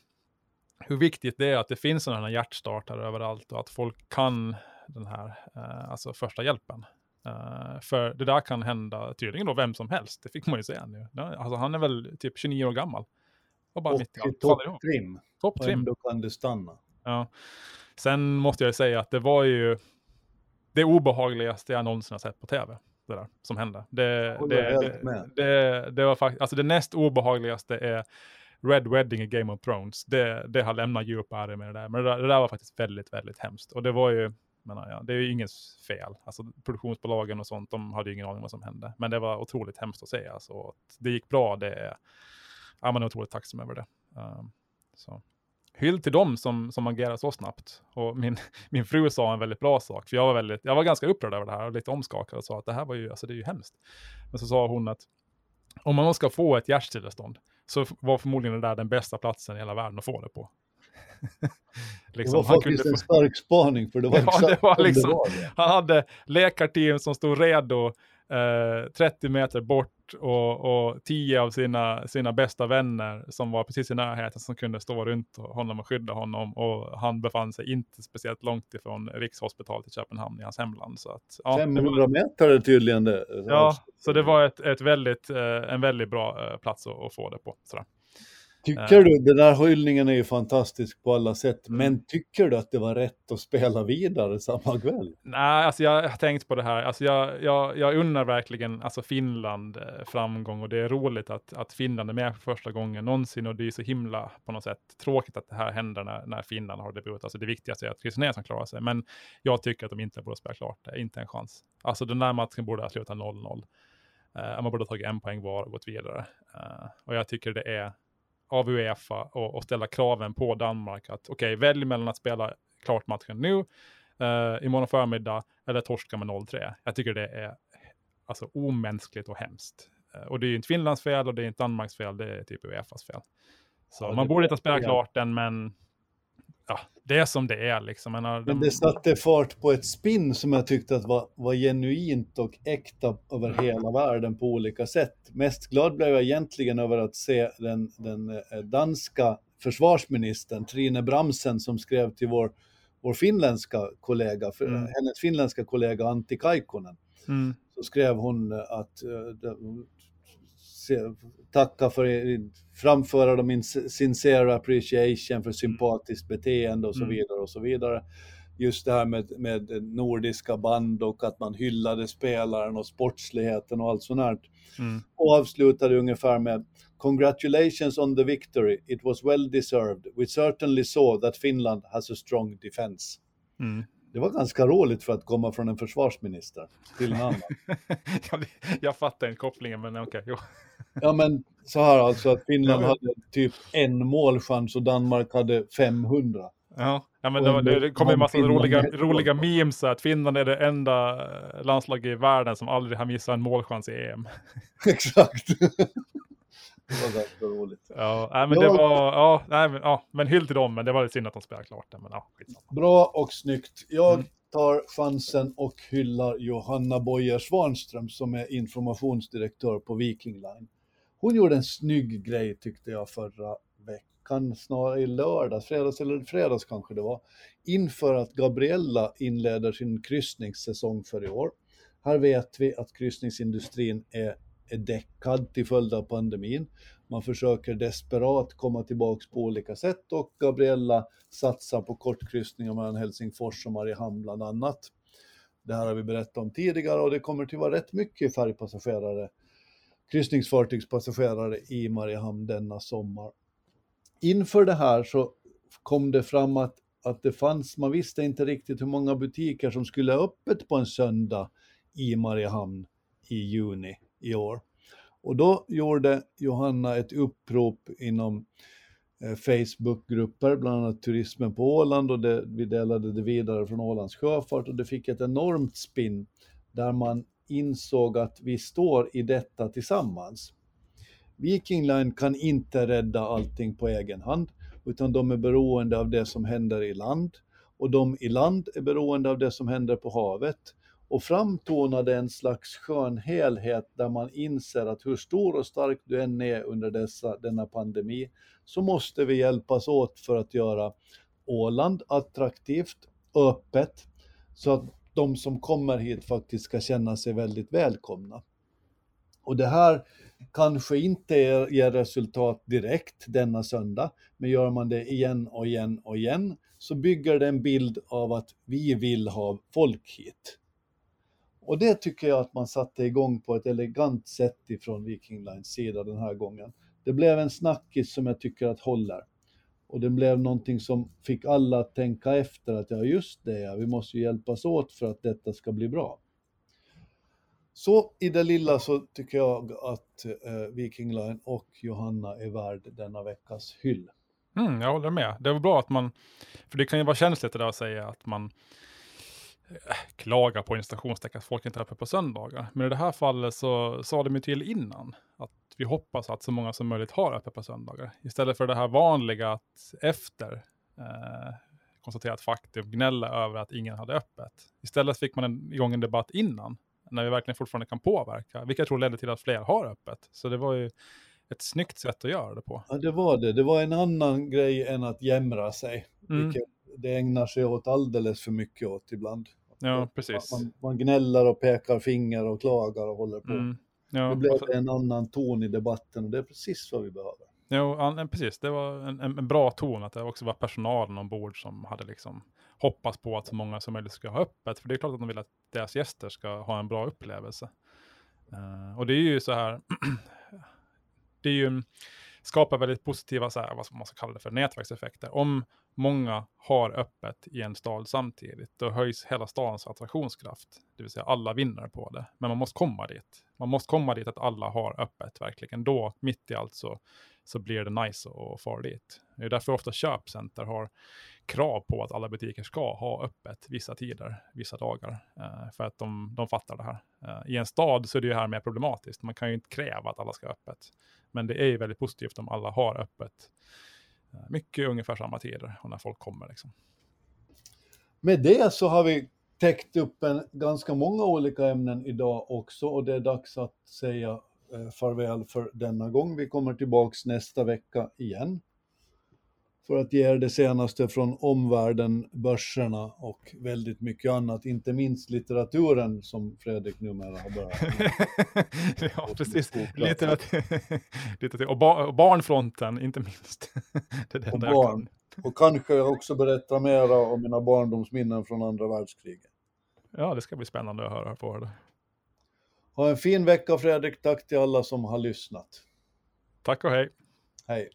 hur viktigt det är att det finns sådana här hjärtstartare överallt och att folk kan den här, eh, alltså första hjälpen. Uh, för det där kan hända tydligen då vem som helst. Det fick man ju se nu. Ja, Alltså han är väl typ 29 år gammal. Och bara mitt i topptrim. Och Topptrim. ändå kan det stanna. Ja. Sen måste jag säga att det var ju det obehagligaste jag någonsin har sett på tv. Det där som hände. Det, det, det, det, det var faktiskt, alltså det näst obehagligaste är Red Wedding i Game of Thrones. Det, det har lämnat djup ärr med det där. Men det där, det där var faktiskt väldigt, väldigt hemskt. Och det var ju, menar jag, det är ju ingens fel. Alltså produktionsbolagen och sånt, de hade ju ingen aning om vad som hände. Men det var otroligt hemskt att se. Alltså, att det gick bra, det är, ja, man är otroligt tacksam över det. Um, så. Hyll till dem som, som agerar så snabbt. Och min, min fru sa en väldigt bra sak, för jag var, väldigt, jag var ganska upprörd över det här och lite omskakad och sa att det här var ju, alltså det är ju hemskt. Men så sa hon att om man ska få ett hjärtstillestånd så var förmodligen det där den bästa platsen i hela världen att få det på. Det liksom, var han faktiskt kunde en stark spaning för det var Ja, exakt det var som liksom- det var. Det. han hade läkarteam som stod redo eh, 30 meter bort och, och 10 av sina, sina bästa vänner som var precis i närheten som kunde stå runt honom och skydda honom. Och han befann sig inte speciellt långt ifrån Rikshospitalet i Köpenhamn i hans hemland. Så att, ja, det var, 500 meter är tydligen det. ja, så det var ett, ett väldigt, eh, en väldigt bra eh, plats att, att få det på. Sådär. Tycker du, den där hyllningen är ju fantastisk på alla sätt, Mm. men tycker du att det var rätt att spela vidare samma kväll? Nej, alltså jag har tänkt på det här. Alltså jag, jag, jag unnar verkligen alltså Finland eh, framgång och det är roligt att, att Finland är med för första gången någonsin och det är så himla på något sätt tråkigt att det här händer när, när Finland har debut. Alltså det viktigaste är att Christian Eriksson klarar sig, men jag tycker att de inte borde spela klart det, inte en chans. Alltså den där matchen borde ha slutat 0-0. Eh, man borde ha tagit en poäng var och gått vidare. Eh, och jag tycker det är av Uefa och, och ställa kraven på Danmark att okej, välj mellan att spela klart matchen nu uh, imorgon förmiddag eller torska med 0-3. Jag tycker det är alltså omänskligt och hemskt. Eh, och det är ju inte Finlands fel och det är inte Danmarks fel, det är typ Uefas fel. Så Ja, man borde inte ja. klart den, men ja, det är som det är liksom. Men, de, det satte fart på ett spinn som jag tyckte att var, var genuint och äkta över hela världen på olika sätt. Mest glad blev jag egentligen över att se den, den eh, danska försvarsministern Trine Bramsen som skrev till vår, vår finländska kollega, Mm. hennes finländska kollega Antti Kaikkonen. mm, så skrev hon att eh, tacka för framföra dem min sincere appreciation för sympatiskt beteende och så Mm. vidare och så vidare. Just det här med, med nordiska band och att man hyllade spelaren och sportsligheten och allt sånt här. mm, Och avslutade ungefär med Congratulations on the victory. It was well deserved. We certainly saw that Finland has a strong defense. mm. Det var ganska roligt för att komma från en försvarsminister till en annan. ja, jag fattar inte kopplingen, men okej. Okay, ja, men så här alltså att Finland hade typ en målchans och Danmark hade 500. Ja, ja men det, det, det kommer en massa roliga, roliga memes att Finland är det enda eh, landslaget i världen som aldrig har missat en målchans i EM. Exakt. Det var ganska roligt. Ja, nej, men det var, ja, nej, men, ja, men hyll till dem, men det var synd att de spelade klart det, men ja, Bra och snyggt. Jag mm. tar chansen och hyllar Johanna Boyer Svanström som är informationsdirektör på Viking Line. Hon gjorde en snygg grej tyckte jag förra veckan, snarare i lördags, fredags eller fredags kanske det var, inför att Gabriella inleder sin kryssningssäsong för i år. Här vet vi att kryssningsindustrin är är däckad till följd av pandemin. Man försöker desperat komma tillbaks på olika sätt och Gabriella satsar på kortkryssningar mellan Helsingfors och Mariehamn bland annat. Det här har vi berättat om tidigare och det kommer till vara rätt mycket färgpassagerare, kryssningsfartygspassagerare i Mariehamn denna sommar. Inför det här så kom det fram att, att det fanns, man visste inte riktigt hur många butiker som skulle ha öppet på en söndag i Mariehamn i juni i år. Och då gjorde Johanna ett upprop inom eh, Facebookgrupper, bland annat Turismen på Åland och det, vi delade det vidare från Ålands Sjöfart och det fick ett enormt spinn där man insåg att vi står i detta tillsammans. Viking Line kan inte rädda allting på egen hand, utan de är beroende av det som händer i land och de i land är beroende av det som händer på havet och framtonade en slags skön helhet där man inser att hur stor och stark du än är under dessa, denna pandemi så måste vi hjälpas åt för att göra Åland attraktivt, öppet, så att de som kommer hit faktiskt ska känna sig väldigt välkomna. Och det här kanske inte ger resultat direkt denna söndag, men gör man det igen och igen och igen så bygger det en bild av att vi vill ha folk hit. Och det tycker jag att man satte igång på ett elegant sätt ifrån Viking Lines sida den här gången. Det blev en snackis som jag tycker att håller. Och det blev någonting som fick alla att tänka efter att ja just det, ja, vi måste ju hjälpas åt för att detta ska bli bra. Så i det lilla så tycker jag att eh, Viking Line och Johanna är värd denna veckas hyll. Mm, jag håller med. Det var bra att man, för det kan ju vara känsligt det där att säga att man klaga på installationstecken att folk inte är öppet på söndagar. Men i det här fallet så sa de ju till innan att vi hoppas att så många som möjligt har öppet på söndagar. Istället för det här vanliga att efter eh, konstaterat faktum gnälla över att ingen hade öppet. Istället fick man en, igång en debatt innan, när vi verkligen fortfarande kan påverka, vilket jag tror ledde till att fler har öppet. Så det var ju ett snyggt sätt att göra det på. Ja, det var det. Det var en annan grej än att jämra sig, mm. vilket det ägnar sig åt alldeles för mycket åt ibland. Ja, precis. Man, man gnäller och pekar finger och klagar och håller på. Mm. Ja, det blev så... en annan ton i debatten och det är precis vad vi behöver. Ja, precis. Det var en, en, bra ton att det också var personalen ombord som hade liksom hoppats på att så många som möjligt ska ha öppet. För det är klart att de vill att deras gäster ska ha en bra upplevelse. Uh, och det är ju så här, det är ju, skapar väldigt positiva, så här, vad man ska kalla det för, nätverkseffekter. Om många har öppet i en stad samtidigt, då höjs hela stadens attraktionskraft. Det vill säga alla vinner på det. Men man måste komma dit. Man måste komma dit att alla har öppet verkligen. Då, mitt i allt, så, så blir det nice att fara dit. Det är därför ofta köpcenter har krav på att alla butiker ska ha öppet vissa tider, vissa dagar. Eh, för att de, de fattar det här. Eh, I en stad så är det ju här mer problematiskt. Man kan ju inte kräva att alla ska ha öppet. Men det är ju väldigt positivt om alla har öppet eh, mycket ungefär samma tider och när folk kommer. Liksom. Med det så har vi täckt upp en, ganska många olika ämnen idag också och det är dags att säga eh, farväl för denna gång. Vi kommer tillbaks nästa vecka igen för att ge er det senaste från omvärlden, börserna och väldigt mycket annat, inte minst litteraturen som Fredrik numera har börjat Ja, precis. Litteratur, litteratur. Och, bar, och barnfronten, inte minst. det är och, barn. och kanske också berätta mera om mina barndomsminnen från andra världskriget. Ja, det ska bli spännande att höra på det. Ha en fin vecka Fredrik, tack till alla som har lyssnat. Tack och hej. Hej.